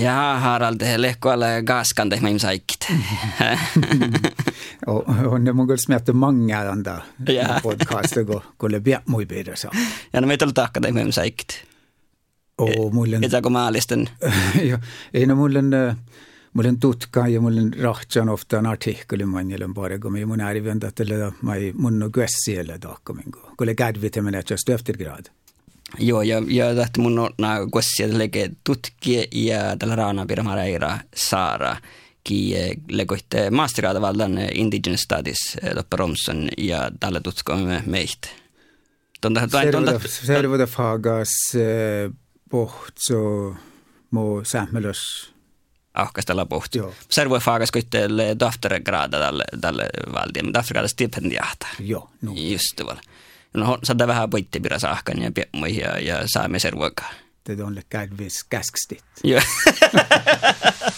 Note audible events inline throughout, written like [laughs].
[laughs] Ja, Harald, lehkoalle gaskan tehmä imsaikit. Och on kyllä smiattu mange anda Ja. podcaster go go le bia muy bidra så. Ja no meitä oli tahka tehmä imsaikit. Och mullen [laughs] Ja kun maalisten. ja ei no mullen äh, mullen tutka ja mullen rahtsan ofta en artikkel man eller bara gå med mun är vända till mai mun no gössi eller dakka min go. Go le gadvi till men att just efter grad. Joo, ja, ja tähti mun on kossia lege tutkia ja tällä raana pirmaraira saara ki legoitte masterada vallan indigenous studies eh, Loppe Romson ja tällä tutkomme meitä. Servuta fagas eh, pohtso mo sähmelös. Ahkastella pohti. Servuta fagas kuitte daftergrada tälle, tälle valtioon, daftergrada stipendiata. Joo. No. Just det. No, saada vähän poittipira saahkan ja piemmoihin ja, ja saamme servoikaan. Det on le gadvis käskstit. Joo. Eh, [laughs]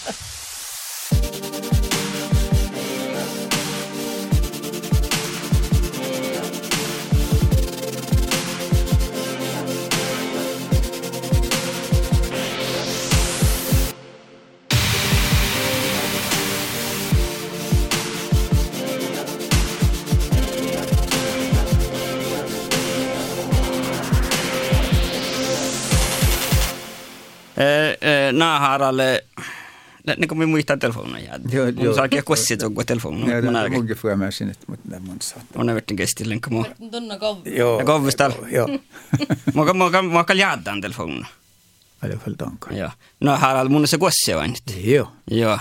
eh, Naaharalle, niin kuin minä muistan telefonin. Ja, Joo, mun joo. saakin kossit on telefonin. Ja [laughs] Mun det älkää. mugge får jag med sinne mot den mun satt. Mun ei vettin kestillä, kun mun. Tunna kov. Jo. Ja kovvistal. Jo. Mun kan, mun kan, mun kan jäädään telefonin. Alla fall danka. Joo. No Harald, mun on se kossi vain. Jo. Joo.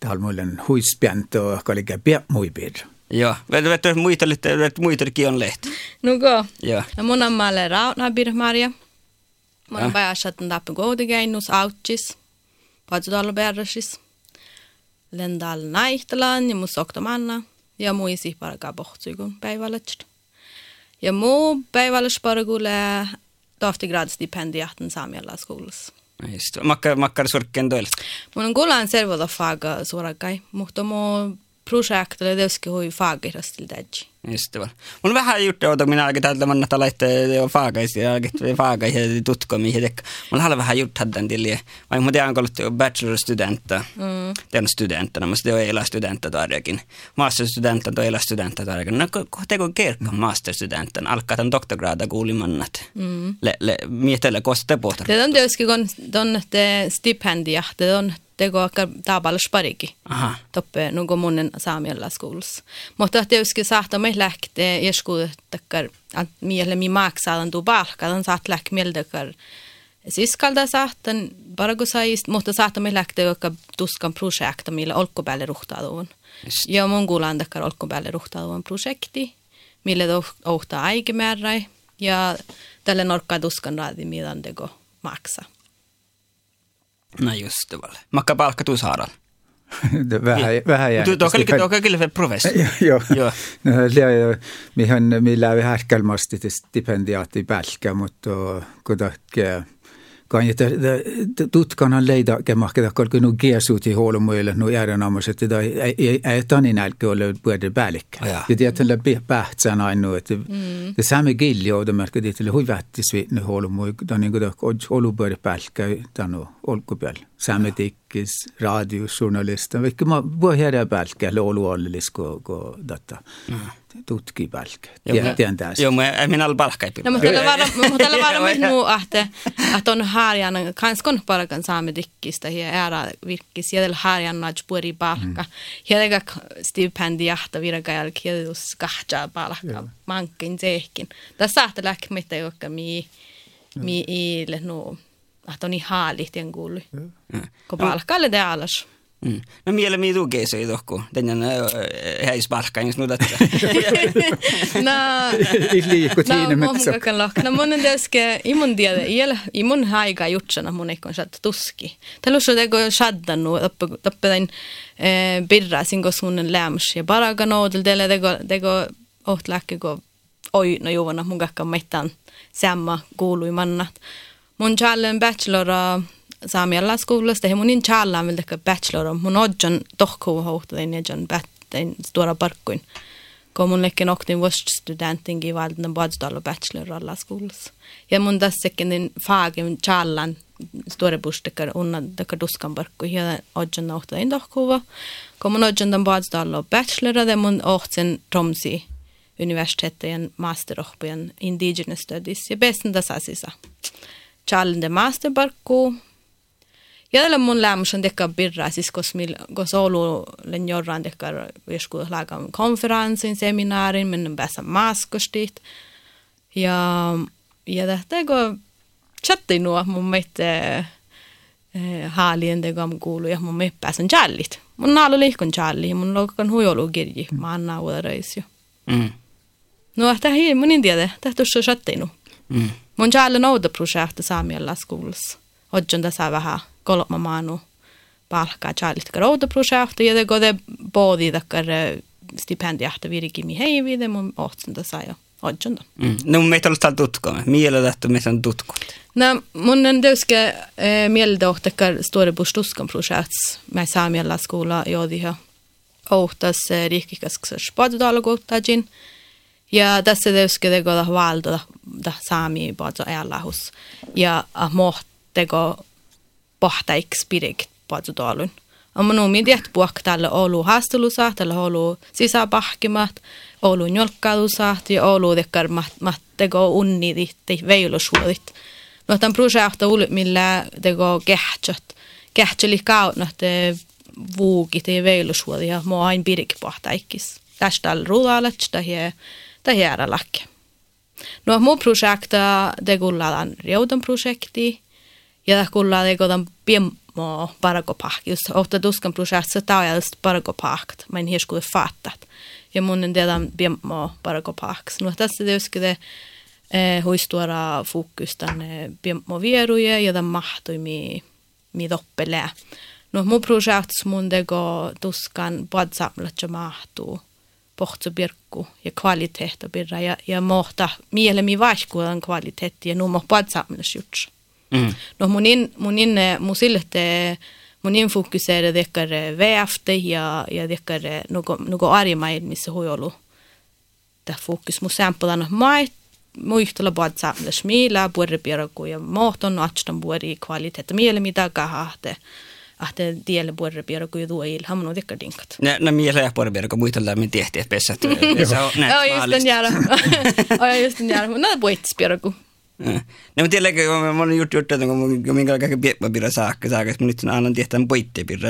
Det har mullen huispjant och kan ligga bia muy bidra. Joo. Vet, vet, muita, vet, vet, muita on lehti. Nuko. Joo. Ja mun on maalle rauna birmaria. mul on vaja sealt Tapu kooli käinud, Autšis, Padutalu Pärnusis, lendan Naihtalaan ja must Oktomanna ja muu isi paraga pohtsuigu päevalõtst. ja muu päevalõtst paragule tohti graadstipendi jahtan saamialas koolus. just, makkar, makkar surkend veel. mul on kuulan servo tohvaga suurakai, muhtu mu projektille tietysti hui faagirastil tädji. Just det. Mun on vähän juttu, että minä alkin täältä mannata laittaa jo faagaisia, ja alkin faagaisia tutkomiin. Mulla on halva vähän juttu haddan till Vai mun tiedän, kun olet bachelor-studenta. Mm. Tiedän studentena, mutta sitten on elä studenta tarjokin. Master-studenta on elä studenta tarjokin. No, kun teko kerkka master-studenten, alkaa tämän doktorgraada kuulimannat. Mm. Le, le, mietellä, koska te pohtaa. Det on tietysti kun on te stipendia, det on spariki. Aha. Toppe nuko munnen saamialla skoulassa. Mutta tietysti saattaa me lähtee jesku takkar, att miele mi maksaa tuu palkka, on saat lähk mieltäkar siskalda saattan, bara kun saist, mutta saattaa me lähtee joka tuskan projekta, millä olkkopäällle ruhtaaduun. Ja mun kuulan takkar olkkopäällle ruhtaaduun projekti, millä ohtaa aikimääräi, ja tälle norkkaa tuskan raadi, mitä teko maksaa. No just det väl. Makka du Saaral? vähe, vähejäänud. too küll, too küll veel profess. jah, mihin, mille härkel masti stipendiaati pälkä, mutta äh, kuidagi kanjata, tutkanan leida kemakeda kolku nu gesuti hål muille nu järjenamus, että ta ei etanin älke ole puhuta päällikkö. Ja tietyllä pähtsään ainoa, että se mm. saamme kiljoa, että merkki tietyllä huivättis viitne hål muille, ta niin kuin ta olupuhuta päällikkö tanu. Olkupäl. Saamme tikkis, radiojournalista, vaikka mä voi heidän päälkä, luoluollis, kun data tutki päälkä. Tiedän tässä. Joo, minä olen palkka. No, mutta tällä vara, mutta tällä vara myös muu, että, että on harjan, kanskon palkan saamme dikkistä, ja ära virkis, ja tällä harjan naj puori palkka. Ja tällä stipendia, että virka jälkeen, ja jos kahtja palkka, mankin sehkin. Tässä saattaa lähteä mitä joka mi, mi iille nu, että on niin haalit, en kuulu. Kun palkalle te alas. Mm. No miele mi tuu keisö ei tohku. Tänään häis palkka, jos nudat. [laughs] No, [laughs] No, mun lohka. No mun tietysti, i mun tiedä, iel, i mun haika jutsana mun eikon saat tuski. Tällä on teko shaddan nu, toppe tain birra sin kos mun läms ja paraga noodel teille teko, teko oht lähke ko oi no juvana mun kakkan mettän samma kuului mannat. Mun challen bachelor saamialla skoulasta, ja mun in challaan vielä teko bachelor, mun odjan tohkuu hohta, ja jan bat, stora parkkuin. kun mun lekin oktin vast studentin i valden badsdal och bachelor alla skolas. Ja mun tässäkin niin fagen challan store bustekar unna dekar duskan barkku ja odjan ohta indohkuva. Kun mun odjan den badsdal och bachelor det mun ohtsen Tromsi universitetet en master på en indigenous studies. Ja besten das asisa. Challan de master barkku Jädellä mun lämmössä on tekka birra, siis kos, mil, kos Oulu len jorran tekka joskus lagan konferenssin, seminaarin, minne päässä maskostit. Ja, ja tästä kun chatti nuo mun meitä eh, haalien te gam kuulu ja mun meitä pääsen jallit. Mun naalu liikon jalli, mun lokan huijolu kirji, mä annan uudessa Mm. No, hei, mun en tiedä, tähtä on chatti nu. Mm. Mun jalli nouda projekti saamiella skoulassa. Odjon tässä vähän kolma maanu palkkaa Charlie Karouta projekti ja det går både dakar stipendiahta virikimi heivi det mun ohtsinta sai odjunda. Mm. No meitä on täällä tutkoa. Mielellä, että meitä on tutkot. No mun on deuske mieltä ohtakar store bustuskan projekts mä saamiella skola jodiha ohtas riikkikasks spadudalagohtajin. Ja tässä går valda da saami badza älahus. Ja mohtego pohtaiksi pirik patsutolun. Amma numi tiet puhk tälle olu haastelusa, tälle olu sisäpahkimat, olu njolkkalusa ja olu tekkar mattego unni titti veilusuodit. No tämän projekta ulu millä tego kehtsät. Kehtseli kautta te vuukit ja veilusuodi ja mua ain pirik pohtaikis. Tästä on ruudalat, tähän tähän lakke. No mun projekta det gullaan reudan projekti ja kulla det godan piemmo paragopak. Just ofta duskan projekt så tar jag just paragopakt, men här skulle fattat. Ja mun en tiedä piemmo paragopaks. No tässä tietysti det eh, huistuora fokus tänne piemmo vieruja ja tämän mahtui mi, mi doppele. No mun projekt mun tego duskan badsamlat mahtuu pohtsu birkku ja kvaliteetta birra ja, ja mohta mielemi vaihkuudan kvaliteetti ja numo badsamlas jutsa. Mm. No mun in, mun in, mun silti mun in fokuseera tekkar väefte ja, ja tekkar nugo, nugo arimaid, missä hui ollut. Tämä fokus mun sämpelän mait, muistella mila, puhuta piiraku ja mohton atstan puhuta kvaliteetta miele mitä kahahte. Ahte tielle puhuta piiraku ja tuo ilha, mun on tekkar dinkat. No, no miele ja puhuta piiraku muistella me tehtiin, että pesät. Joo, just den jäädä. Joo, just den jäädä. No, puhutis piiraku. Nej men tiedätkö, kun mä olen gjort, gjort että kun minkä kaikki piepapirra saakka saakka, että mä nyt annan tehtävän poittepirra.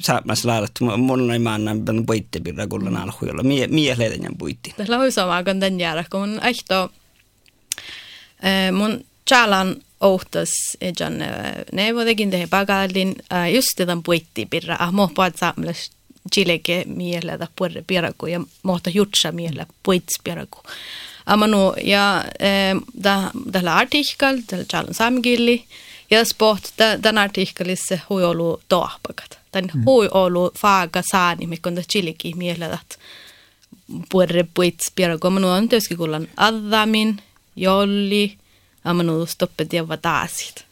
Saapmas laadat, mun ei mä annan poittepirra kullan alhuilla. Mie leiden jän puitti. Tällä on sama kuin den jäädä, kun ehto, mun chalan ohtas ejan äh, neuvodekin tehe pagalin äh, just tämän puitti pirra. Ahmo puhat saamlas chileke miellä ta puerre pieraku ja mohta jutsa miellä puits pieraku amanu ah, ja äh, ta tällä artikkel tällä jalan samgilli ja sport tän artikkelissa huiolu tohpakat tän mhm. huiolu faaga saani mikon ta chileki miellä ta puerre puits pieraku amanu on tietysti kullan addamin jolli ammanuudustopet ja vataasit.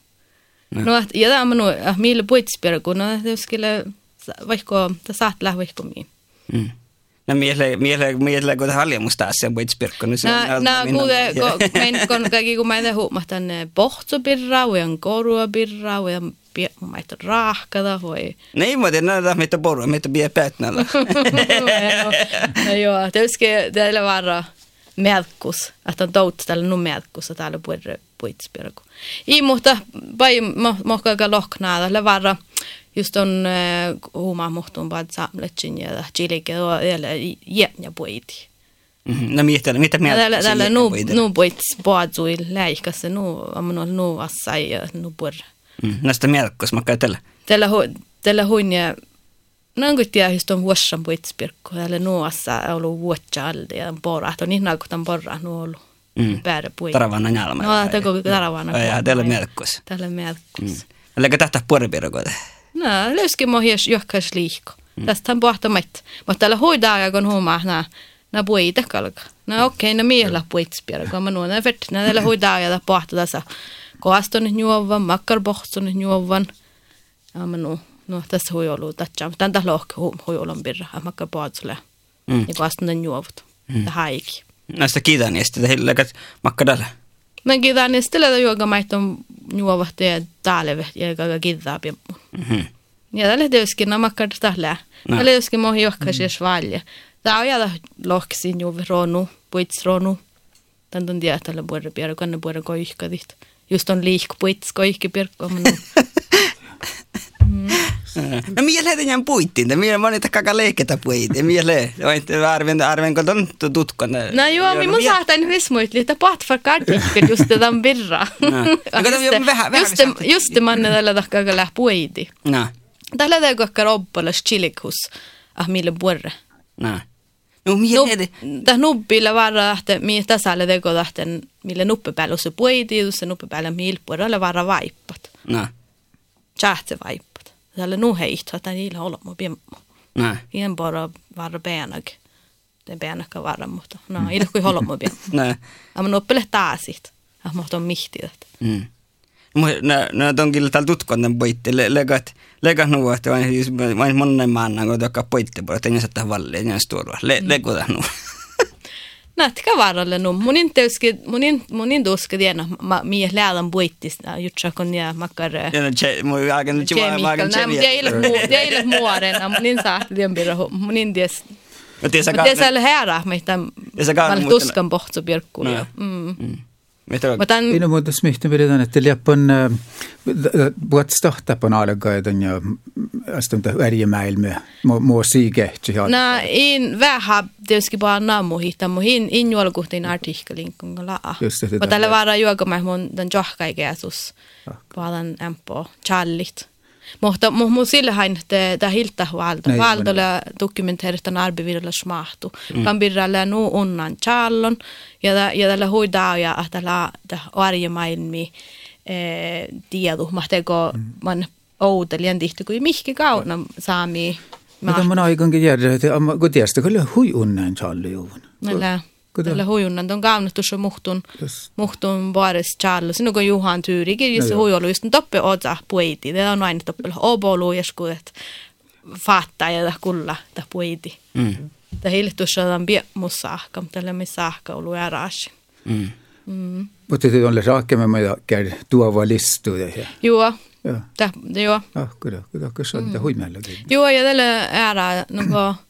No, no att [laughs] ja amanu ah mille puitsperkuna teuskille vaikko ta saat läh vaikko mi. Mm. No miele miele miele kun halja musta asia puitsperkuna se. No no kuule men kon kaikki kun mä en huomahtan pohtsobirra ujan koruabirra ujan maita rahkada voi. Nei mä tiedän näitä mitä porua mitä pie päätnällä. No joo teuske tällä varra merkkus, että on tout tällä nu merkkus, että täällä puhutaan puitspirku. I mutta vai mohkaa lohknaa, tällä vara just on huuma muhtun vaan samletsin ja chilike ja jätnä poiti. No mitä mitä mieltä? Tällä tällä nu nu poit boadzui läikässä nu amno nu assai nu por. Näistä mielkos mä käyn tällä. Tällä tällä huinja Nanko tiedä, just on vuossan puitspirkko, tällä nuossa on ollut vuotsa alde ja porra, on niin naikutan porra nu ollut. Mm. Päädä. Taravana njalma. No, tämä taravana. Ja tällä mielkos. Tällä mielkos. Eli tähtä puoripirkoita. No, löski mohjes johkas liikko. Mm. Tästä on pohta mat. Mutta tällä hoidaa, kun huomaa, na, na puita kalka. No okei, okay, no miehellä puitspiera, kun mä nuon efekt, na tällä hoidaa ja pohta tässä. Koaston juovan, makkarbohton juovan. Ja mä nu, no tässä hui ollut tatsa. Tän tällä lohke hui ollut birra, makkarbohtolle. Mm. Ja den juovut. Mm. Det haiki. Näistä sitten hilläkät makkadalle. Men kiitän ja sitten lähtee juoga maitton juovat ja täällä ja kaga kiitää piemmu. Mhm. Ja tällä tietysti nämä makkad tällä. No. Tällä tietysti mohi johka siis valja. Tämä on jäädä lohkisin juovi ronu, puits ronu. Tän tuon tiedä tällä puolella piirre, kanne puolella koihkadit. Just on liik puits koihki pirkko. [laughs] Äh. No mihin lähti jään puittiin? Mihin mä niitä kaka leiketä puittiin? Mihin lähti? Oitte arven, arven koton tutkan. Äh, no joo, mi mun sahtain rismuit liittä patfa kartikkel just tämän birra. [laughs] Just just manne tällä takkaa lähti puitiin. No. Tällä täytyy kakka robbalas chilikhus. Ah, mille puerre. No. No mihin Tässä nuppilla varra lähtee, mihin tasalle teko lähten, mille nuppipäällä se puitiin, se nuppipäällä mille puerre, varra vaippat. No. Chatse vaippat. Tällä nuheit, että niillä olla mu piemmu. No. Ien bara varra beenag. Det beenakka varra, mutta no, ei kuin olla mu piemmu. No. Amma nuppele taasit. Ah, mutta on mihtidet. Mm. No on kyllä täällä tutkon tämän puitti. Legat, legat nuo, että vain monen maanna, kun tokka puitti, että en saa vallia, en saa Le, lekuta nuo. Nätka varalle nu. Munin teuski, munin, munin tuska tiedä, ma, mie läädän puittis, jutsa kun ja makkar. [laughs] Ja no, che, mun agen, che, magen, che, ja ei ole, ei ole muoren, munin saa tien birra, munin ties. Mutta tiesä ole herra, mitä mä tuskan pohtsu pirkkuun. Mm. Mm. Mutta Minun muuta smihti pidetään, että liappan vuot stahtapan alkaiden ja astunta ärjemäilmä muu siikehti. No, in vähän tietysti vaan naamu hitta, mutta in, in juolkuhtiin artikkelin kun laa. Just se. Mutta tällä vaara juokamme mun tämän johkaikäisus, vaan empo, challit. Mutta mun sillähän tämä hiltä huolta. Huoltolla dokumenteeritan arbivirralla smahtu. Mm. Kambirralla nu unnan challon. Ja, ja tällä huidaa ja tällä arjemailmi eh, tiedu. Mahteko mm. man outelien tihti kuin mihki kauna saami. Mutta mun aikankin järjää, että kun tiedätkö, kyllä hui unnan challi juvun. Kyllä. Tällä huijunnan on kaunattus muhtun, yes. muhtun vuores challo. Sinun kun Juhan tyyrikin, jos huijolu just toppe oza puiti. Tämä on aina toppe obolu ja skuet faattaa ja kulla ta puiti. Mm. Tämä hiltus on pie musahka, mutta tällä missä sahka ollut ääraashi. Mm. Mm. Mutta te on raakemme, mä käy tuova listuja. Joo. Joo. Joo. Ah, kyllä, kyllä, kyllä, se on huimellakin. Joo, ja tällä äärää, no måste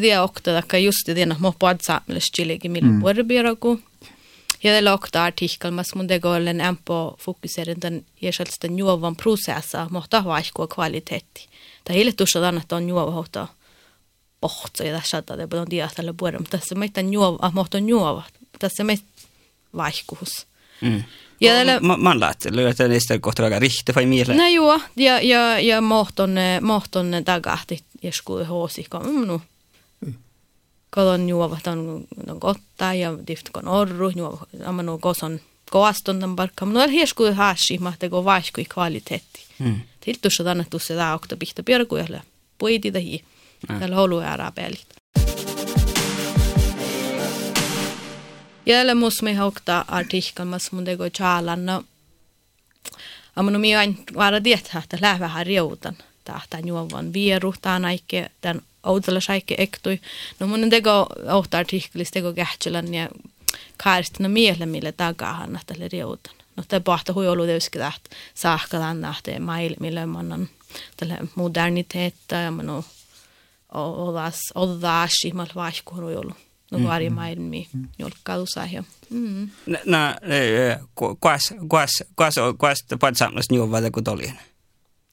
det också att just det när man på samlas chiligi mil mm. borbieraku ja det lokta artikel mas mun det går en ampo fokusera den den juovan processa mutta vaihko kvaliteetti ta hille tuossa dan että on juova hota pohtsa ja tässä det på dia tällä puolella mutta tässä meitä juova mutta juova tässä me vaihkuus mm. Ja tällä... Mä, mä läättely, että niistä kohta aika rihti vai mieleen. No joo, ja, ja, ja mohton, mohton tagahti, jesku hoosi, kun no, kodon juovat on, on kotta ja tift kon orru, juovat amanu koson koaston tämän parkka, mutta on hiesku haasi, mahtaa kun vaihkui kvaliteetti. Mm. Tiltussa annettu se tää okta pihta pierkujalle, puiti tähi, tällä holu äärää pelit. Jälle mus me hokta artikkel, mas mun teko chalanna. Amanu mi ain vara diettä, että lähvä harjoutan. Tähtään juovan vieru, tämän aikke, tämän outella saikki ektui. No mun teko ohta artikkelis teko kähtsälän ja kaaristina miele mille tagahan tälle riutan. No te pohta hui ollut tietysti täht saahkalan nähteen mail, mille mannan tälle moderniteetta ja manu olas odaasi mal vaihkuun hui ollut. No varje maailmi jolkkailu saa. Mm. No, kuas, kuas, kuas, kuas, kuas samlas juovaa kuin tolien.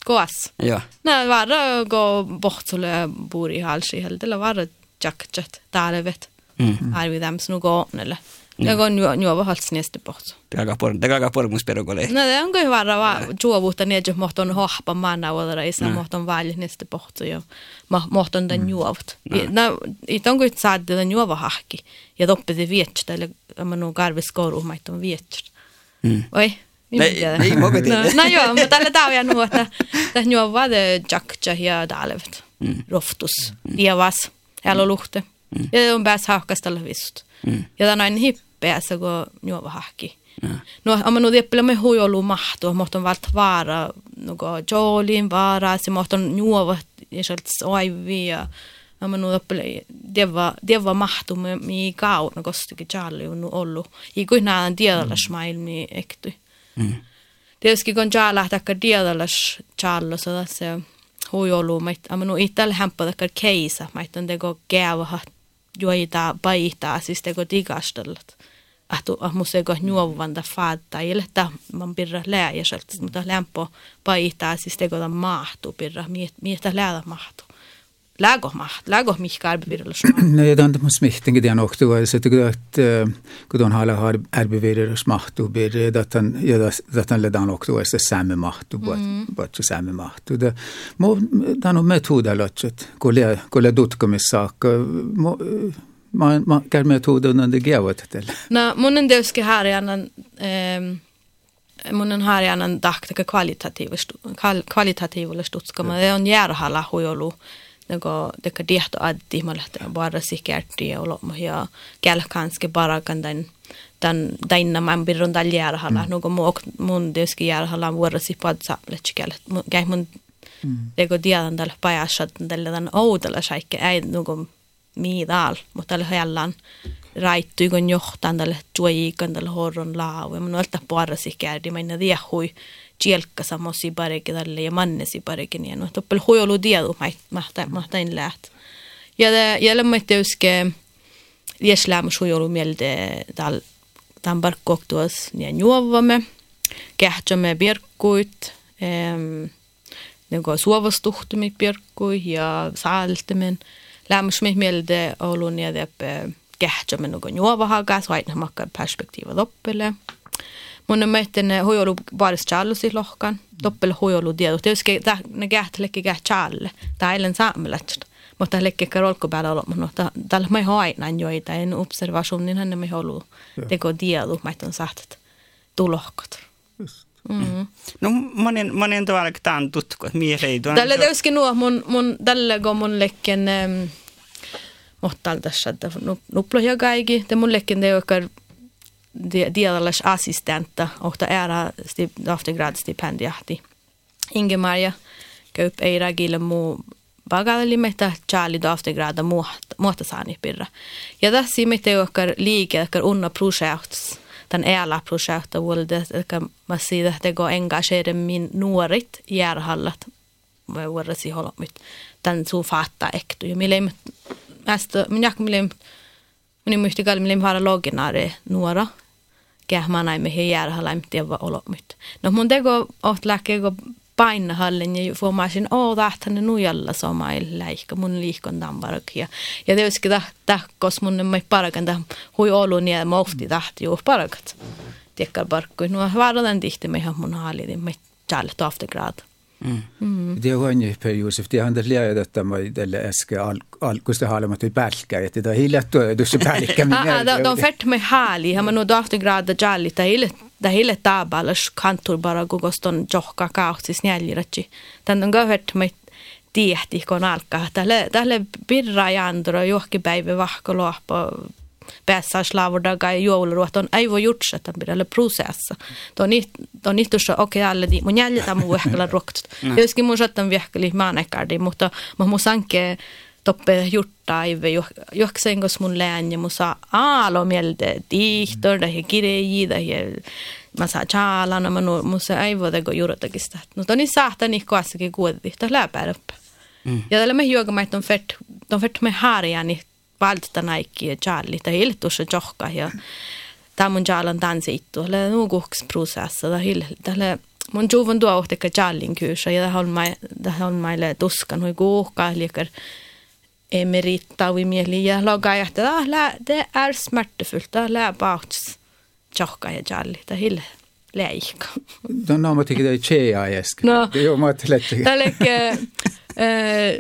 Koas. Joo. No varra go bohtsulle buuri halsi heldellä varra jakkat taalevet. Mm. Arvidam snu go nelle. Ja go nu nu var halsi nästa bohtsu. Tega por, tega por mus pero gole. No det on go varra va juovuutta niin jo mohton hohpa manna odara isa mohton valje nästa bohtsu jo. Mohton den juovut. No it on go saadde den juova hahki. Ja toppe det vet eller man nog garvis skoru maiton vet. Mm. Oi. Nej, nej, må vi no, no joo, mutta tällä tauja nuota. Tähän juo vade jakja ja dalevet. Mm. Roftus. Diavas. Älä luhte. Mm. Ja on pääs hahkastella vist. Mm. Ja tämä on hippeä, se kun juova hahki. No, amma nu me huijolu mahtu, mohton valt vaara, nuko joolin vaara, se mohton juova, ja sieltä oivi, ja mä nu oppele deva deva mahtu mi kau no kostikin jalli on ollut i kuin nään tiedalla smail mi ekty mm. Tietysti kun jalla takka tiedalla jallo se hui ollut mait amma nu itällä hämpä takka keisa. Mait on teko gäva juoita paihtaa siis teko tigastellat ahtu ahmusego juovanda fatta ilta man birra lääjäselt mutta lämpö paihtaa siis teko ta mahtu birra miestä läädä mahtu lägo maht lägo mihka arbevirrus Nej, det är smihten det också var så tycker att att hon har har arbevirrus maht och bir att han ja att han ledan också är så samma maht och bara bara så samma maht och det må den metod lotchet kolle kolle dotkomissak ma, ma käy metoden under geovat till. No, mun en deuske här är annan ehm mun on här är annan daktaka kvalitativ kvalitativ stutskama. Det on järhalla huijolu nagu teka tihto addi ma lähten bara sikerti olo ja käl kanske bara kan den den daina man birron dal järhalla. Nugo mu mun deuske järhalla vuorosi padsamlet käl. Käy mun Teko tiedän tällä pajassa, että tällä tämän oudella säikkä ei nugo miidal, mutta tällä hellan raittu kun johtan tälle tuojikan tälle horron laavu. Mun olta puarasi kärdi, mä inna diehui kielkka samosi pareke tälle ja mannesi pareke niin. No toppel huijolu tiedu, mä tain läht. Ja det gäller mig teuske lieslämmus huijolu mielde tal tämän parkkoktuas niin juovamme. Kähtsämme pirkkuit, ähm, niin suovastuhtumi pirkkui ja saaltamen lämmismih mielde olun ja teppe kehtsämme nugon juovahaga, svaitna makka perspektiiva loppele. Mun on mehten hojolu baris challusi lohkan, doppel hojolu diedu. Tietysti ne kähtelekki kähtsälle, tai eilen saamelätstä. Mutta lekki karolko päällä olla, mutta tällä me aina joita, en observationin hän me holu teko diedu, mä on sahtat tulohkot. Mm. No monen, monen tavalla tämän tutku, mieleen. Tällä tietysti nuo, mun, mun, tällä kun mun lekken, ähm, mohtal tässä, että nuploja kaikki, te mun lekken te joikar diallas assistenta, ohta ära stip, aftergradstipendiahti. Inge-Maria köp eira gille muu bagalli mitä Charlie do aftergrada muuta saani pirra. Ja tässä mitä joikar liike, joikar unna projekts, den ääla projekta vuolde, että mä siitä, että go engagera min nuorit järhallat, vai vuorasi holomit, tämän suu fatta ektu. Ja mille ästä, minä mille minä muisti kalli mille vara loginare nuora, kähmä näin me järhalla tiedä olomit. No mun teko oht läkkeekö painahallin ja fuomasin, oo tähtänne nujalla somail läikka mun liikon tambarak. Ja, ja tietysti tahkos mun ei parakan tähän hui olun ja mä ofti tahti juu parakat. Tiekkar parkkui. No varoitan tihti me ihan mun haalidin, me tjallet aftergrad. Mm. Mm. Det on ju period, det han lärt att man det äske all all kusta halma till pälkä, että du se pälkä minä. Ah, de färt med hali, han no aftergrad jalli, det hillet det hele taabalas kantur bara gugoston johka kautsis njäljiratsi. Tän on gauhert meit tiehti kun alkaa. Tälle, tälle birra jandro johki päivä vahko luoppo päässäislaavudaga ja jouluruot on aivo jutsa tämän prosessa. To ni tuossa okei alle di mun jäljitä mun vehkellä ruoktut. Joskin mun sattan vehkeli maanekardi, mutta mä mun sanke toppe jutta aive johksen kos mun lään ja mun saa aalo mieltä tihtor da he kireji da he mä saa chaalana mä nu mun saa aivo da go jurotakin sitä. No to ni saattaa ni koassakin kuodi, ta läpää upp. Ja tällä me juoga mä on fett, on fett me harjani valta naikki ja jalli ta iltussa johka ja ta mun jalan tansiittu le nuukuks prosessa ta hil tälle mun juvan tuo ohteka jallin kyysä ja tähän on mai tähän on maille tuskan hui kuuhka liekar emerittavi mieli ja loga ja että det är smärtefullt det lär bauts johka ja jalli ta hil leikka. No, no, mä tekin tjejaa äsken. No, joo, mä ajattelin, että... Tälle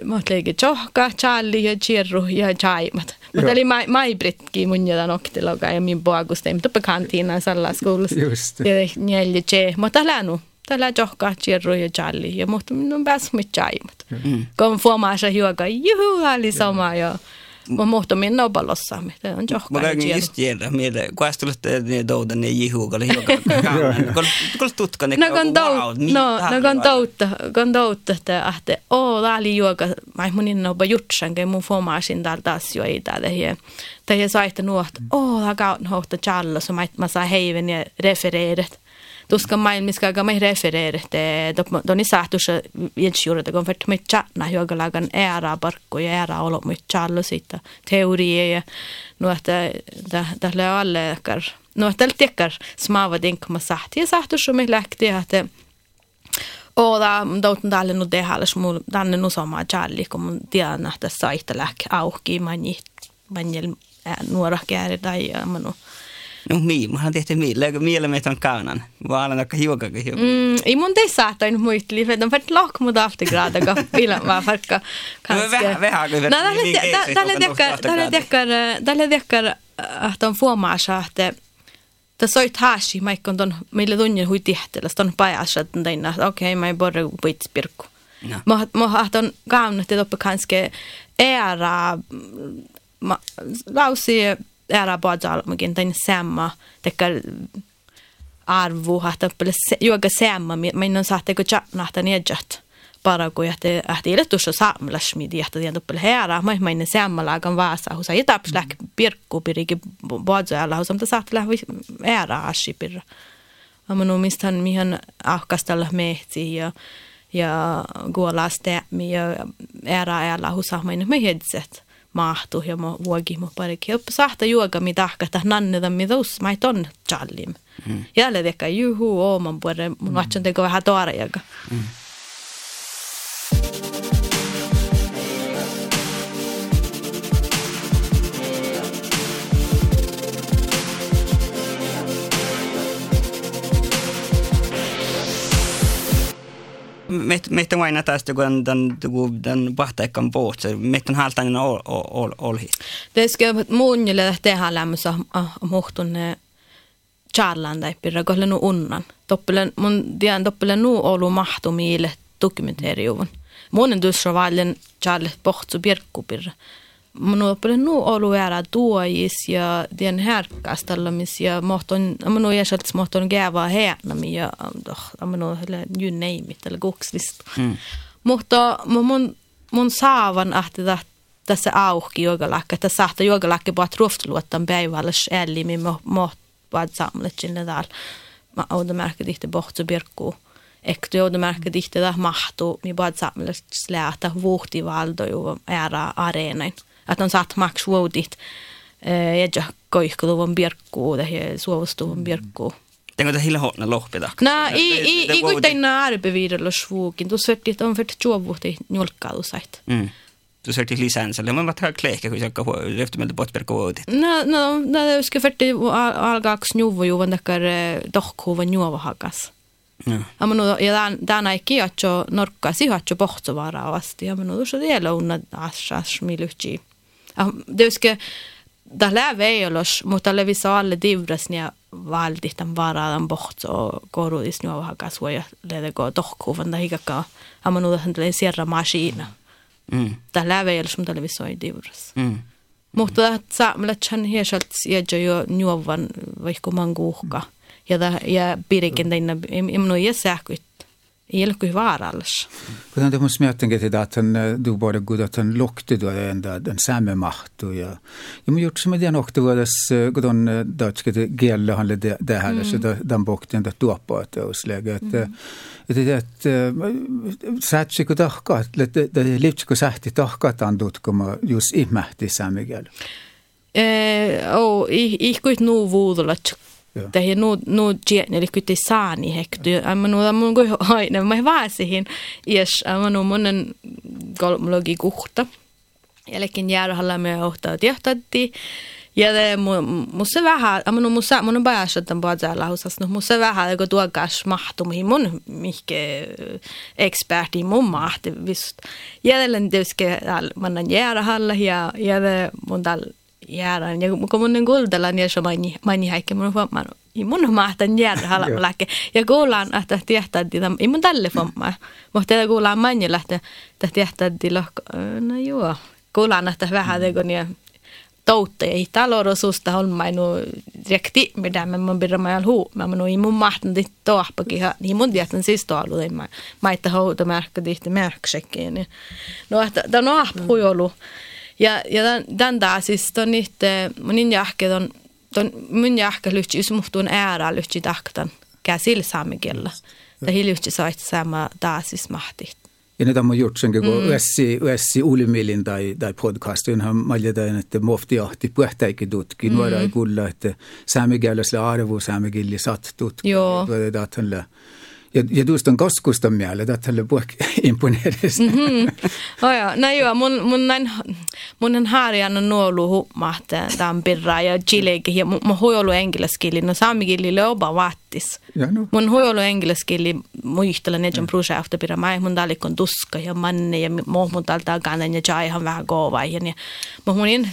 Motlegi johka, Charlie ja Chirru ja Chaimat. Mutta oli mai, maibritki mun jodan oktiloga ja min boaguste, mutta kantiina salla skoulassa. Just. Ja neljä che, mutta länu. Tällä johka, Chirru ja Charlie ja mutta minun pääs mit Chaimat. Mm. Kun fuomaasa juoka, juhu, oli sama ja Mä muhto minna opalossa, mitä on johka. Mä käyn just tiedä, mitä, tulette ne doudan ne jihuukalle hiukan kauan. Kun [laughs] tutka ne No kun dout, no, no kun doutta, kun doutta, että ahte, oo, tää oli juoka, mä mun inna opa jutsan, kun mun fomasin täältä asioita tähän. Tähän saitte nuohta, oo, tää kautta hohta challa, så mä saa heiven ja refereerit tuska maailmiska ka mai refereer te doni sahtus viensjuurta kun fert mit chatna hyögalagan ära barkko ja ära olo mit challo sitä teoria ja no että tälle alle kar no että tekkar smava dinkma sahti ja sahtus me lähti että Och da douten dalle nu det halles mu danne nu sama challi kun tiedän että saita läk auki mani manjel nuora kääri tai manu No mii, mä oon tehty mii, lägö miele meitä on kaunan. Vaan aina akka hiukan hiukan. Mm, ei mun tei saatoin muisteli, för de färt lock mot aftergrada ka [laughs] pila va farka. Vähän vähän kyllä. No tälle dekkar, tälle dekkar, tälle dekkar att on fuomaasa att det soit hashi maikon ton mille tunnin hui tihtellä, ton pajasat teina, okei, okay, mä ei borre puits pirkku. No. Mä mä ahton kaunat, että oppa kanske ära lausi ära badalmakin tain samma tekar arvu hahta pele juoga samma min on sahte ko chatna hahta niedjat para kun jähti ähti ile tuossa saamlas midi jähti tiedä tuppele herra mä mainen samma lagan vaasa husa ja taps läk pirkku piriki badalla husa mutta sahte lähvi ära ashi pirra. Amma no mistan mihan ahkastalla mehti ja ja guolasteemi ja ära ära husa mainen me hedset mahtu ja mo vuogi mo parikin. Oppa sahta juoga mi tahkata nanneda mi dos mai ton challim. Mm. Jälle teka juhu ooman puolelle mun vatsan teko vähän toarajaga. Mm. Meitä vain tästä, kun den, den pahtaikkan poot, meitä on haltainen olhi. Det ska muunjille tehdä lämmössä muhtun charlan tai pirra, kohle nu unnan. Toppelen, mun tiedän toppelen nu olu mahtu miille dokumenteriuvun. Monen tuossa vallen charle pohtsu pirkku ollut ära tuojis ja den härkastallamis ja mohton mun on jäselt mohton gäva häänami ja mun on you name it eller goksvist. Mm. Mutta mun mun saavan ahti tässä auki jogalakka, että sahta jogalakka puhut ruoftuluottan päivällis älli, mi moht puhut samlet sinne täällä. Mä oon märkä tihti bohtsu birkkuu. Ektu joudu märkä tihti mahtuu, mi puhut samlet slätä vuhtivaldo ju ära areenain että on saat maks vuodit ja koihkuluvan birkkuu tai suovustuvan birkkuu. Tengo det hela hotna lohpida. Na, i i i kuitenna arbevidella svukin. Tu svertit on fert juovuhti njolkkailu sait. Mm. Du svertit lisensalle. Men vad tar kleka kun efter med bort per vuodit. Na, no, na det ska ferti algaaks njuvu juvan dakar dohkuvan njuva hakas. Ja. ja minu ja tänä ikki atso norkka sihatso pohtsovara vasti ja minu tuossa vielä unna asas milyhti. Det ska tällä veijolos, mutta levisa alle divras valdit tämän varaan boht och korudis nu har kasvo ja lede go tohkuvan da hikaka amanu da hendle sierra. Mm. Tällä veijolos mutta levisa ei divras. Mm. Mutta saamalla chan hiesalt ja jo nuovan vaikka manguhka. Ja ja pirikin teina imnu ja sähkyt kuin vaarallis. Kuten te musta miettinkin, että han du bara god att han lokte då ända den samma makt och ja. Jag gjort som det nog då det kuten dotske det gäller han det här så då den bokten det då på att osläge att että että satsi kun tahka että livs kun sähti tahka tandut kun just ihmähti samigel. Eh, oh, ich ich kuit nu vuudulat Tähän nu, nu tjene, eli kytti saani hekty. Amma nu mun koi aina, mä vaasihin. Yes, amma nu monen kolmologi kuhta. Jälkeen järjellä me ohtaa tihtatti. Ja det musta vähän, amma nu musta, mun on päässä tämän puolella husas, no musta vähän, kun tuokas mahtu, mihin mun mihke eksperti mun mahti, vist. Jälleen tietysti mannan järjellä ja, ja mun tällä jäädään. Ja kun mun kuultella niin se mani mani häikkä mun huomaan. I mun mahtan jäädä [laughs] läke. Ja kuulaan että tietää että ei mun tälle homma. Mutta tätä kuulaan mani lähtee että tietää että lohko. No joo. kuulan, että vähän tekon ja toutta ei taloudessa holmainu rekti, mitä mä mun pidä mä huu. Mä mun ei mun mahtan dit toahpakin, niin mun tietän siis tuolla, ei mä maitta houta märkkä tihti märksäkkiin. No, että tämä on ahpu ollut. Ja, ja tämän taas siis ton itse, mun in jähke ton, ton mun jähke lyhtsi, jos muhtuun äärä lyhtsi tahtan käsillä saamikielä. Tämä hiljutsi sait sama taas siis mahtit. Ja nyt on gjort sen, kun mm. yössi, yössi ulimillin tai, tai podcast, johon mä olin että mofti ahti puhtaikin tutki, mm. nuora ei kuulla, että saamikielessä arvo saamikilli satt tutki. Joo. Että ja, ja just on kaskustamjälle, että tälle puhki [laughs] imponeeris. Mm -hmm. Oja, no joo, mun, mun näin, mun näin harjana nuolu hummahtaa tämän pirraa ja chilekin ja mun huolu enkiläskili, no saamikilille opa vahti. Ja no. Mun huijolu englanskili muistella ne on projekta pirra, mä mun talikon tuska ja manne ja mun talta kanen ja jaihan vähän koova. Ja mun munin,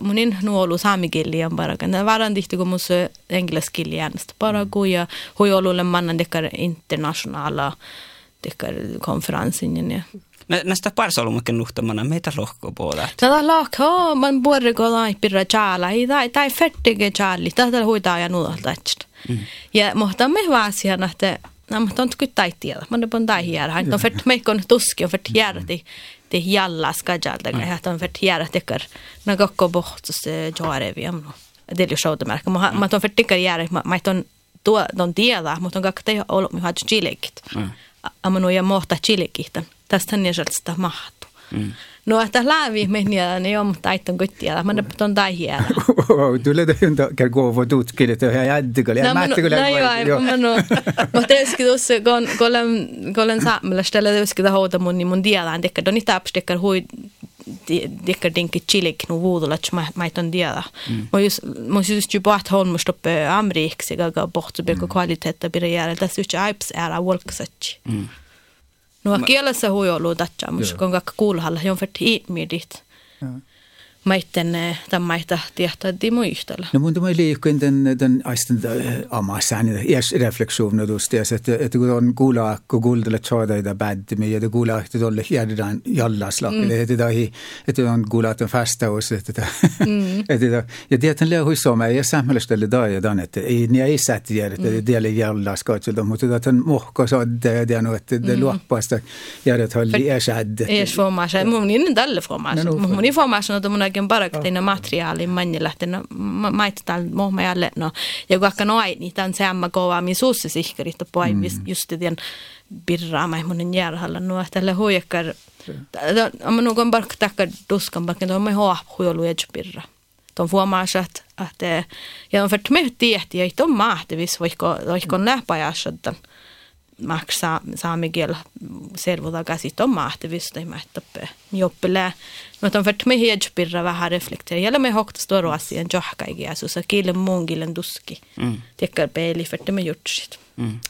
munin nuolu saamikili on parakan. Varan tihti kun mun englanskili äänestä paraku ja huijolulle mannan tekar internet internationella konferensin. Ja. Näistä parsolumukin nuhtamana meitä lohko puolella. Tätä lohko, man borde gå laipirra tjäällä, ei tai fettige tjääli, tätä huitaa ja nuolta. Mm. Ja mutta me vaasian, että No, mutta on kyllä tai tiedä. Man on tai hiera. Han on fört mig kon tuski och fört hiera till till jalla skajalta. Ja on fört hiera tycker. När gokko bort så vi am. Det är ju så det märker. Man on fört tycker hiera. Man on tuo don tiedä, mutta on kakte ollut mi hat chilekit. Mm. Amanu ja mohta chilekit. Tästä on sitä mahtu. Mm. No, että lävi meniä, niin on, mutta aitan kuttia, mä ne on tai hieno. Tulee te yhtä kergoo voi tutkia, että on jättikö, ja mä ättikö läpi. No joo, mä no, mä teeskin tuossa, kun olen saamalla, stelle teeskin houta mun, niin mun tiedän, että on niitä apstekar hui dikkar dinki chilik no vuodolla, että mä mä ton tiedä. Mä just mä just ju bort hon måste uppe Amerikasi gaga bort så blir kvaliteten blir göra det så att No kielessä huijolu datcha, mutta kun kakka kuulhalla, jon för tid med dit. maitten tammaita tiehtädi muistella. No mun tämä liikkuen den, den aisten amassan iäs refleksioon tuosta, että, että kun on kuulla, kun kuuldella tjoida ida bäddimi, ja kuulla, että tolle järjestään jallaslakille, että tahi, että on kuulla, että on fastaus, että [laughs] että ja tietän lää huissoma, ja samhällöställe daja dan, että ei ni ei sätti järjestää, että tielle jallaskatsilta, mutta että on mohko sodda, ja tiedän, että det luoppasta järjestää iäs ädde. Iäs formassa, mun niin tälle formassa, mun niin formassa, että mun kaiken parakteina materiaalin mannilähtenä maitetaan mohmajalle no ja vaikka noin niin tämän samma kova min suussa sihkarit på mm. just den birraa mai monen järhalla. No tälle huijakkar om någon bara tackar duskan backen då med ha huilu ja birra de att att ja on för mig tiehti ja inte mahtivis voiko voiko läpäjässätä maksaa saamikiel servuta käsit on mahtivista ei mahtappe joppilää mutta on fört me hedjpirra vähän reflektera jälle me hokta stor asian johka i Jesus och kielen muun kielen tuski mm. tekkar peili fört me jutsit mm.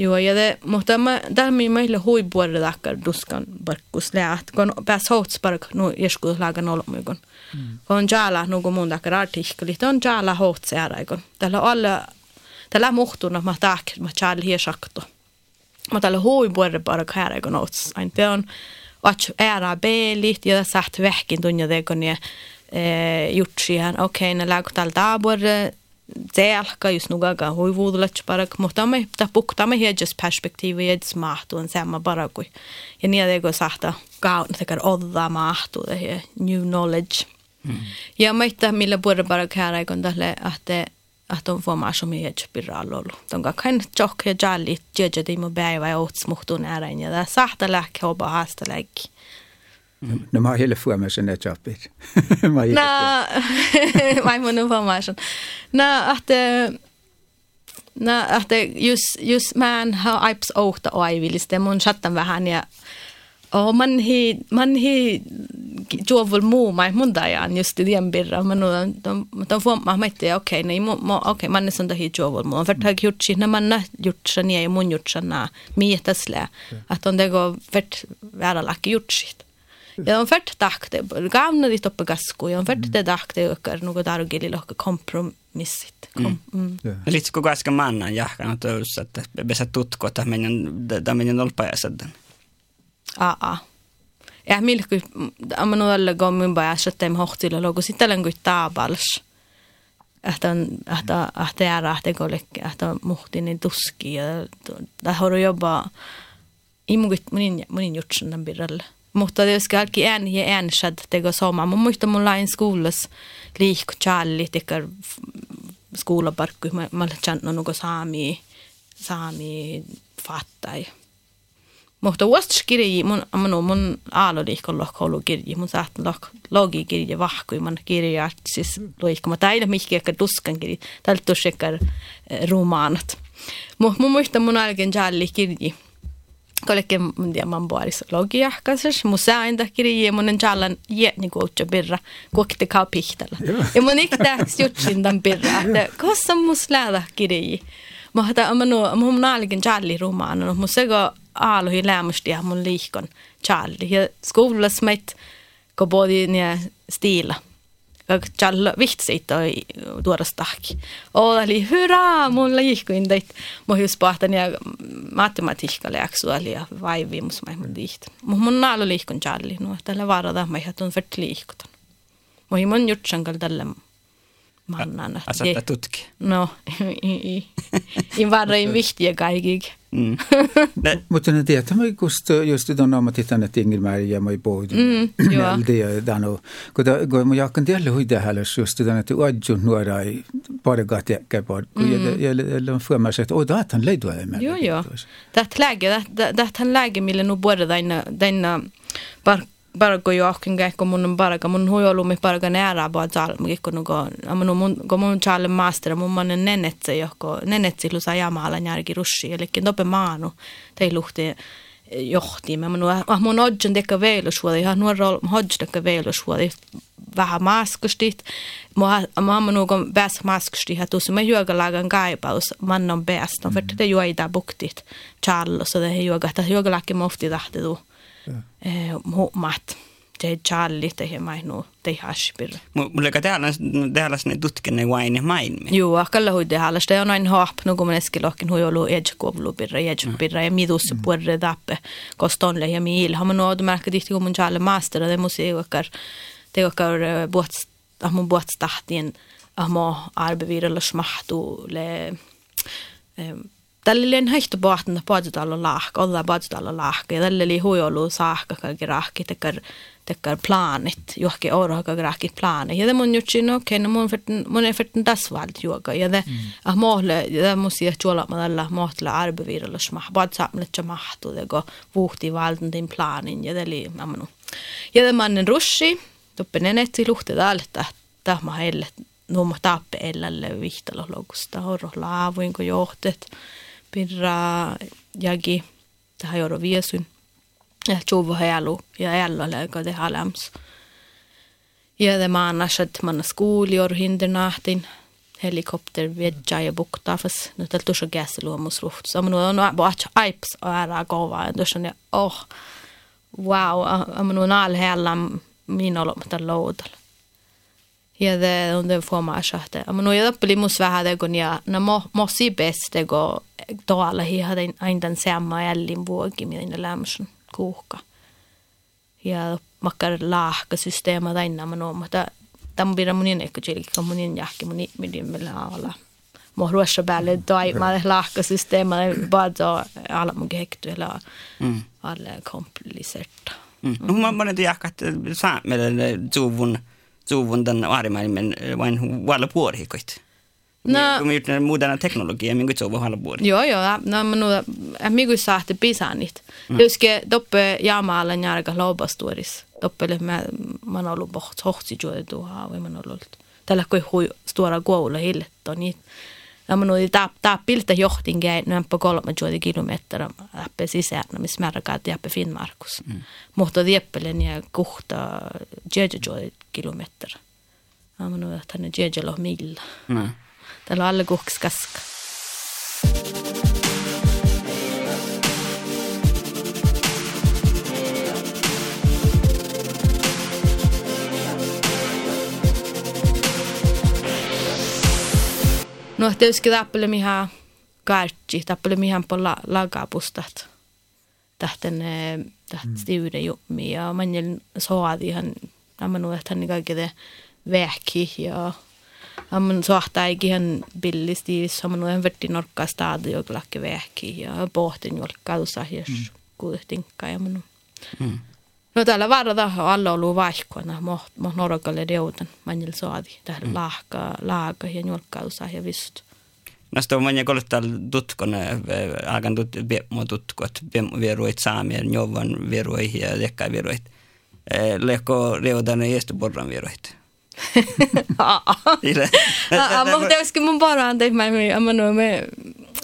Joo, ja det, mutta mä, tämä meille huipuolella takkar duskan barkkus läht, kun pääs hohtspark nu joskus lagan olmuikon. Mm. Kun jala nuku mun takkar artikkelit, on jala hohtseäraikon. Tällä alla, tällä muhtuna mä taak, mä jala hiesakto. Här eikon outs. Ain te on, att ära belit ja sagt vähkin tunja tekon ja gjort siihen, okei, ne lägger tal dabor zelka just nugaga hui vuudulat parak, mutta me ta puktamme hiedjas perspektiivi hiedjas mahtuun samma parakui. Ja niin teko sahta kaun tekar odda mahtu det new knowledge. Ja meitä millä puolella parak här kun tälle att får mer som är spiralolo. De kan kan chock ja jalli de mo päivä ja ots muhtun äärän ja sahta läk hoba hasta läk. No mä hille information net jobbit. Na, mä mun information. Na, att Na, att just just man har ips ohta oiviliste mun chattan vähän ja Oh, man hi, man hi juovul muu mai mun dajan just i den birra, men de, de får man mitt okej, nej, okej, okay, man är sån där hi juovul muu. För att gjort sig, när man har gjort sig ner, mun gjort sig när, mietäsle, att on det går vart vara laki gjort sig. Ja on färt tahte, gamna dit uppe gasku, ja on färt det tahte ökar något där och gilli kompromissit. Kom, mm. mm. Lite kuka äsken mannan jahkan, että besä tutko, että menen, että menen olpajäsedden. Aa. Ja milku, amanu alla gommin ba ashatem hohtila logo sitten kuin taabals. Että on, että että jäädä, että kollekin, että muhti niin tuski ja tämä horu jopa imukit munin munin jutsun tämän birralle. Mutta det ska alki en ja en shad tego soma. Mun muista mun lain skolas liikku challi tekar skolaparkku. Mä mä chantno nuko saami saami fattai. Mutta vasta kirji mun mun aalo liikko lohkoulu kirji. Mun saat lok logi kirji vahkui man kirja siis loikko. Mä taida mihki ehkä tuskan kirji. Tältä tusekar romaanat. Mun muista mun alken challi kirji kollekin mun tiedä man puolissa logia kanssa musa enda kirje mun jalan je niin kuin utja birra kuokte kau pihtala ja mun iktäks jutsin tämän birra kossa mus lähdä kirje mä hata amanu mun naalikin jalli rumaana no musa go aalu hi lämmusti ja mun liikon jalli ja skolas meit ko bodi ne stila Jalla vihtsi toi tuorastahki. Oli hyvä, mulla ihkuin teit. Mä just pahtan ja matematiikka läksua ja vaivimus mä mun liiht. Mutta mun naalu liikun jalli. No, tällä varada mä ihan tuon fert liikutan. Mä mun jutsankal tällä mannan. Asetta tutki. No, i, i varra i [laughs] viktiga kaikki. Mm. [laughs] Mutta ne tiedät, mä just just tuon ammatitan, että Ingilmäärä ja mä puhuin. Mm, joo. Det dano, kun kun mä jakkan tiedä huida häläs just tuon, että uadjun nuora ei pargat jäkkä par. Kun jag får mig att åh, det han leidua med. Joo, joo. Täht läge, täht han läge, millä nu både denna denna par bargo jo ahkin kähko mun barga mun huijolu mi barga nära ba tal mu kikko no go amanu mun go mun chale master mun man nenetse johko nenetsi lu sa jamala järgi rushi. Eli dope maanu tei luhti johti. Mä mun ah mun odjon deka veilu suoda ihan nuorol hodj deka veilu suoda vähän maskustit mä mä mun go bäs maskusti hatu se mä juoga lagan kaipaus. Bäst on för det juoida buktit charlo så det juoga ta juoga lakki mofti tahti tu mat te Charlie te mai no te haspir. Mulle ka tehdä tehdä ne tutkenne vain main. Joo, akalla hui tehdä sitä on aina hap no kun eski lohkin hui ollut edge kovlu birra edge birra ja midus puerre tappe kostonle ja miil. Har man nåd märka dit kun mun Charlie master det måste ju okar te okar båt ah mun båt startien ah mo arbeviralla smahtu le tällä oli haihtu pohtan paatutalla lahka, olla paatutalla lahka, ja tällä oli huijolu saakka kaikki rahki, tekar, tekar planit, johonkin oro kaikki planit. Ja det mun jutsi, no okei, no mun fyrtin, mun ei fyrtin tasvalt juoga, ja det, mm. ah mohle, ja det musi ja juola ma tällä mohtla arbeviralla smah, paatsaamille ja mahtu, det go vuhti valden din planin, ja det oli, ammanu. Ja det mannen rushi, tuppen enetsi luhti täältä, tahma heille, nuoma tappe elälle vihtalo logusta, horro laavuinko johtet, pirra jagi tähän joro viesyn. Ja tjuvu heilu ja ällolle, joka det har läms. Ja det man att man skol jor hindernahtin helikopter vedja ja buktafas. No tällä tuossa gässeluomus luht. Sama nuo on boach aips ära kova. Ja tuossa ne oh wow. Amma nuo naal heillä minulla mutta loudalla. Aber nur ja bli mus vähän det kun ja na mo mo si best det go tuolla hi hade aina den samma ellin vuogi minä lämsen kuuhka. Ja makkar lahka systeema tainna mä no mutta pidä mun niin ehkä kun mun jahki mun midin millä alla. Mo ruossa päälle toi mä lahka systeema bara alla mun hektu eller alla komplicerta. Mm. No mä monen jahkat saamelle tuvun suvun suuvunden äärimmäinen äh, vain valpuorikoit. No, Kun muutena teknologia, minkä se on halpuori. Joo, joo. No, minua, äh, minkä saatte pisanit. Mm. Joske toppe jaamaalla järkä loopastuoris. Toppele mä, mä oon ollut pohti, johti tuohon, mä oon ollut. Tällä kuin hui, stuora koulu hillettä, niin Ja nuo tää, tää piltä johtin käy noin på kolme juuri kilometriä läpi sisään, missä märkää jäppe Finnmarkus. Mm. Mutta tieppelen ja kuhta jeje juuri kilometriä. Ja mä nuo, että ne jeje loh millä. Mm. Täällä on alle kuhks kaska. No tietysti tappele mihän kartsi, tappele mihän polla lagapustat. tähten täht stiure jummi ja manjel soadi han amanu että hän kaikille väki ja amman sohtaikin hän billisti amanu hän vetti norkkaa stadi ja lakke väki ja pohtin jolkkaa tuossa ja kuuhtinkka ja amanu. Mm. No täällä varada alla ollut vaihkoina, mo norkalle deutan manjel soadi tähän mm. laaka laaka ja jolkkaa tuossa ja vist. Nästa on manja kolottaa tutkon, alkan tut mo tutkot, vieruit saamien, jovan vieruit ja lekkai vieruit. Lehko reudan eestu porran vieruit. [laughs] Mutta joskin mun parhaan tehdä, mä no me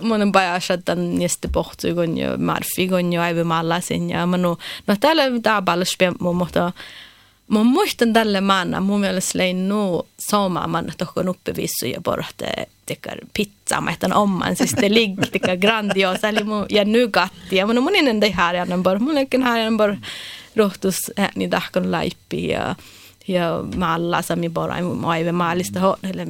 mun on pajassa tämän niistä pohtuu, kun jo marfi, kun jo aivan mallasin, ja mä no, no täällä tää paljon spemmu, mutta Mä muistan tälle maana, mun mielestä lein nuu soma manna tohkon uppivissu ja porte tekar pizza, mä ehtan oman, siis te ligg tekar grandiosa, eli mun ja nugatti, ja mun mun innan det här jag bor, mun lekin här jag bor rohtus ääni tahkon laippi ja ja malla sami bara aive maalista hohdelle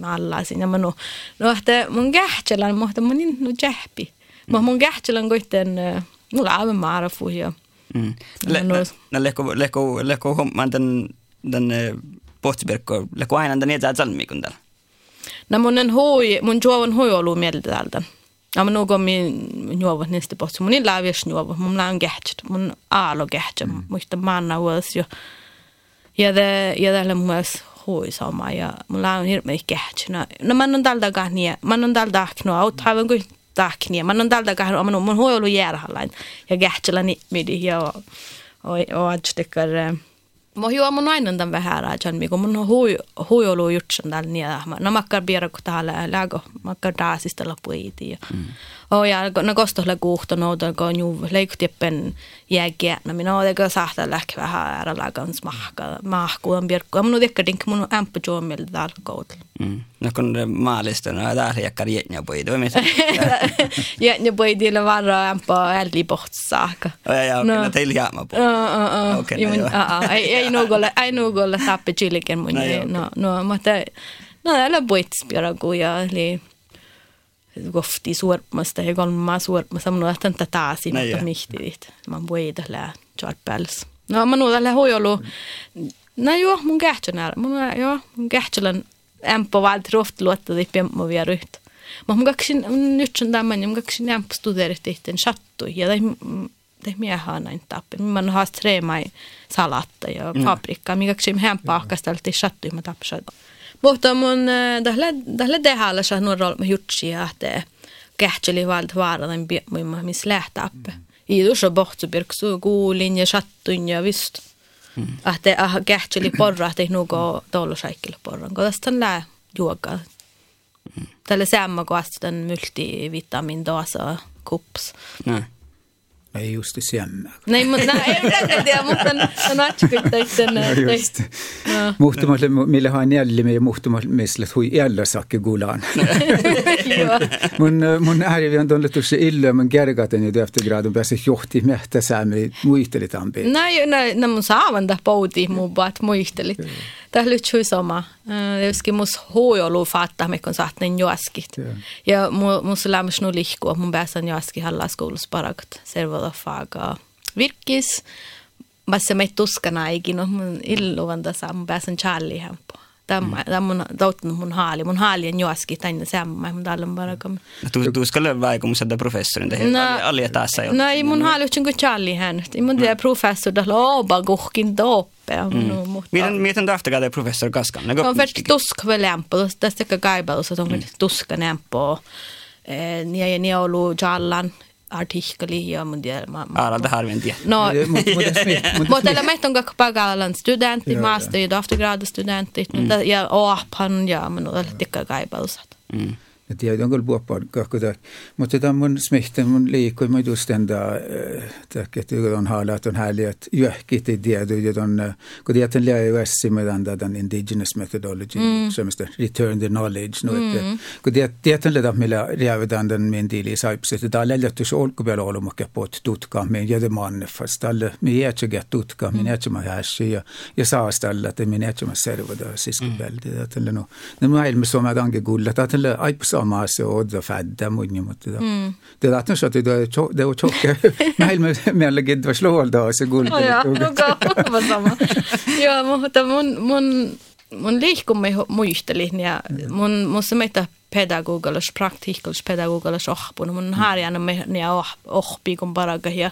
malla sinä mä no no että mun kähtselän mutta mun no jähpi. Mä mun kähtselän koitten mulla aivan maarafu ja Mm. No leko leko leko homman den den postverkko leko aina den niitä salmikun täällä. No mun en hui mun juovan hui ollut mieltä täältä. Ja mä nuuko min juovat niistä pohti. Mun ei laavias juova. Mun laan kähtsät. Mun aalo kähtsät. Mm. Muista manna vuos jo. Ja det ja det myös hui sama. Ja mun laan hirveä kähtsät. No mä on tältä kahnia. Mä on tältä kahnia. Aut haluan kuin tahknia. Mä on tältä kahnia. Mä mun hui ollut järhallain. Ja kähtsällä nimmidi. Ja är Mä juo mun aina tämän vähän rajan, mikä mun on hui, hui ollut jutsan täällä niin, no makkar biera kun täällä lägo, makkar taasista lopuiti. Mm. Oh ja no kostohle kuhto nouta, kun juu leikutieppen jääkiä, no minä olen teko sahta lähkä vähän äärellä kans mahka, mahkuun birkku. Mun on tekkä dink mun ämpä juomilta täällä koutilla. Mm. No kun maalista, no täällä jäkkar jätnä poidu, mitä? Jätnä poidilla varra ämpä älli pohtsaaka. Ja, ja, okei, no teillä jäämä poidu. Okei, ei, ei nuugolle, ei nuugolle tappe chiliken mun, no, no, mutta no, älä poitspiora ja eli kohti suormasta ja kolmaa suormasta. Mä nuotan tätä taasin, mutta mihtit. Mä voin tällä charpels. No mä nuotan tällä huijolu. No joo, mun kähtsänä. Mun, joo, mun kähtsälän ämpö valti rohti luottadi piemmo vielä ryhtä. Mä mun kaksin, nyt sen tämän, mun kaksin ämpö studerit tehtiin chattui. Ja det mie har näin tappi. Man har tremai salatta ja fabrikka, mikä kaksin hempaa ahkasteltiin chattui, mä tappasat. Mutta mun tähle tehällä saa nuo rool jutsia että kähtseli valt vaaradan biemma mis lähtappe. I du så bort så birk så kuulin ja sattun ja vist. Että ah kähtseli porra että nuko tollo saikkel porran. Kun tästä lää juoka. Tällä samma kuin astan multivitamin dosa kups. Nej. ei just ei syömään. No ei, mutta no, ei minäkään tiedä, mutta on atsikut täytten. No just. No. Muhtumalle, millä hän jäljimme ja muhtumalle, missä hui jäljellä sakki gulaan. mun, mun äärivi on tullut tuossa illö, mun kergaten ja efter gradun pääsi johti mehtä säämi muistelitampi. No, no, no mun saavan pohti muu vaat muistelit. Täh lyhtsui sama. Joskin mus huojolu faattaa, mekon saatnen joaskit. Ja mus lämmäs nu lihkua, mun pääsän joaski halla skoulus parakat. Servoda faga virkis. Bassa meit tuskana eikin, no mun illuvan tässä, mun pääsän Charlie hempo. Tämä, tämä on tauttanut mun haali. Mun haali on joaski tänne semmoinen, mutta alla bara kom. Tu, tu ska löva ei kun sätta professorin tehdä. No, ali tässä jo. No, ei mun haali on kuin Charlie hän. Ei mun tiedä professor, da loba kuhkin doppe. Miten, miten tahtakaa te professor Kaskan? On färt tusk väl lämpo. Tästä ka kaiballus, että on tuska lämpo. Ni är ni ollut jallan artikkeli ja mun tiedä. Älä det här vet jag. No, mutta tällä meitä on kakka pagalan studentti, master- ja doktorgradustudentit, ja oaphan ja mun on tikka kaipausat. Mm. Et tiedä, onko puoppa kakkuta. Mutta tämä mun smihten mun liikkui, mä just enda, että on haala, että on hääli, että johkit ei tiedä, että on, kun tiedät, että lähe USC med anda den indigenous methodology, mm. semmoista return the knowledge, no, että kun tiedät, että millä riävetään den min diili saipsi, että täällä lähtee se olkupealla olomakka på että tutka, men jäde manne, fast tälle, me jätsä tutka, min jätsä mä hässi, ja, ja saas tälle, että min jätsä mä servada siskupelti, että tälle no, ne maailmassa on mä tanke kuulla, että tälle aipsa sama se odda fädda munni mutta da. Det lät så att det det var tjocka. Meillä me meillä kidva slålda se guld. Oh, ja, no ka, sama. Joo, mutta mun, mun, mun liikkumme muisteli ja mun, mun se meitä pedagogallis, praktiikallis pedagogallis ohpun. Mun harjana me ja ohpi kun paraga ja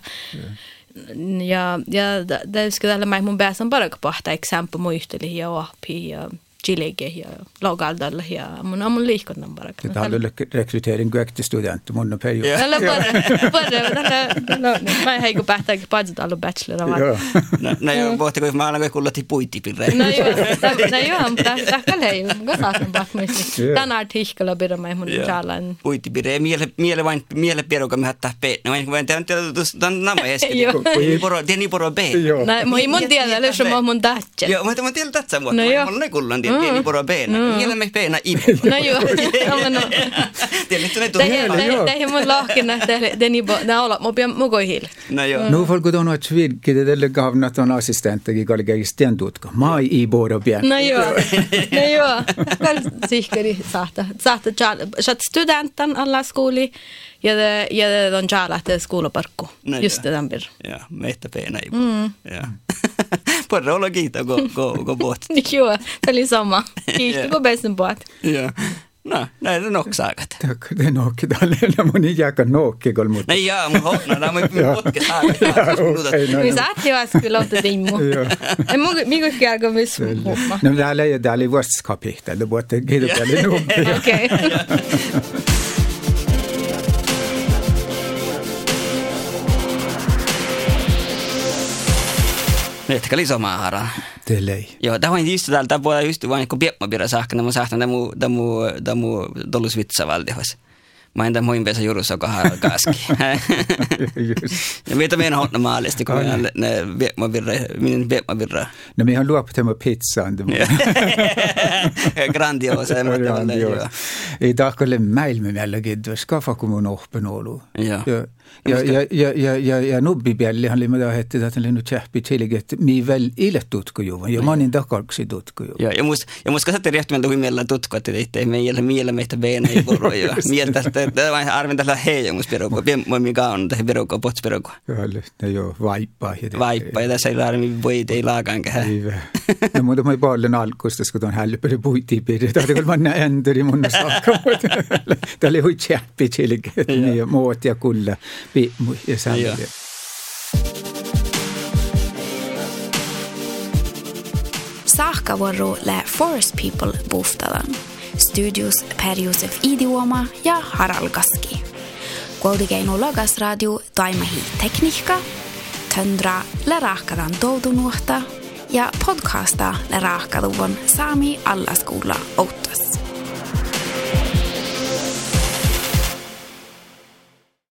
ja ja det ska tällä mä mun pääsen paraga pahta exempel muisteli ja ohpi ja chilege ja laugaldalle ja mun on mun liikkunnan baraka. Tämä on rekrytering kaikki studentti mun on peiju. Tällä bara bara no mä ei kun päätä päätä allu bachelor vaan. No no joo, voitte kun mä aina kuulla ti puiti pirre. No joo, no joo, mutta tällä ei kun saataan bak myös. Tänä artikkella pidä mä mun jalan. Puiti pirre miele miele vain miele pieruka mä hattaa pe. No vain vain tehdä tämän nama eski. Poro tieni poro be. No mun tiedä, löysä mun tatche. Joo, mä tiedän tatsa mutta. Mulla ei kuulla tiedä pieni poro bena. Mm. Mielen me bena i. No joo. No no. Det är mun lahkina det ni na olla mo pian mo hil. No joo. Nu folk on att virke det eller gavnat on assistentti kalga isten tutka. Ma i poro bien. No joo. [laughs] No joo. Kal sihkari saata. Saata chat chat studentan alla skoli ja te, ja te on tša lähteä skuulaparkku. No, Just te tämän Ja, meitä peenä ei mm. Ja. Porra olla kiitä, kun ko, ko puhut. Joo, tämä oli sama. Kiitos, kun pääsin puhut. Joo. No, nej, det är nog säkert. Det är nog, det är nog ni jäkla nog i golvet. Nej, ja, men hoppna, [laughs] det är nog podcast här. Vi sa att jag skulle låta dig må. [laughs] Men många, många gånger går vi små. Nej, det är det är vårt kapitel, det är bara det är det är nog. Okej. Okei. Miettikää lisomaa haraa. Telei. Joo, tämä on just täällä, tämä voi just vain kun piepma pidä saakka, mä sahtan tämä tämä tämä dolus vitsa valdihos. Mä en tämä muin pesä jurussa, joka haraa kaski. [laughs] Ja mitä meidän on maalisti, kun meidän ne piepma virra, minun piepma virra. No me har luopu tämä pizzaan. [laughs] Grandiosa. Grandiosa. Ei tahkolle mäilme meillä kidvas, kafa kun mun ohpen olu. Joo. ja, ja, ja, ja, ja, ja nubbi peal ja oli mida heti tahtin läinud tšähpid sellega, et me veel ilet tutkujuva ja ma olin takarksi tutkujuva. Ja, ja mus, ja mus kasvatti rehtimeltä kuin meillä tutkua, että ei tee meillä miellä meitä beena ei poro. Ja [laughs] mieltä, että arven tällä heijä mus perukua, pienmoi mikä on tähän perukua, pots perukua. Kyllä, no joo, vaippaa. Vaippaa, ja tässä ei laarmi voi, ei laakaan kähän. No muuta mä paljon alkustas, kun on hälpöli puitiin piirre, tahti kun mä näen, tuli mun [laughs] sakkamuut. Tämä oli hui tšähpid sellega, et nii muoti ja kulla. Ja sämmiä. Saakkavuoro lä Forest People buhtadan. Studios Per Josef Idioma ja Harald Gaski. Kuulikeinu Logas Radio toimahi tekniikka, töndra lä rahkadan toutunuhta ja podcasta lä rahkaduvon saami alla skola outas.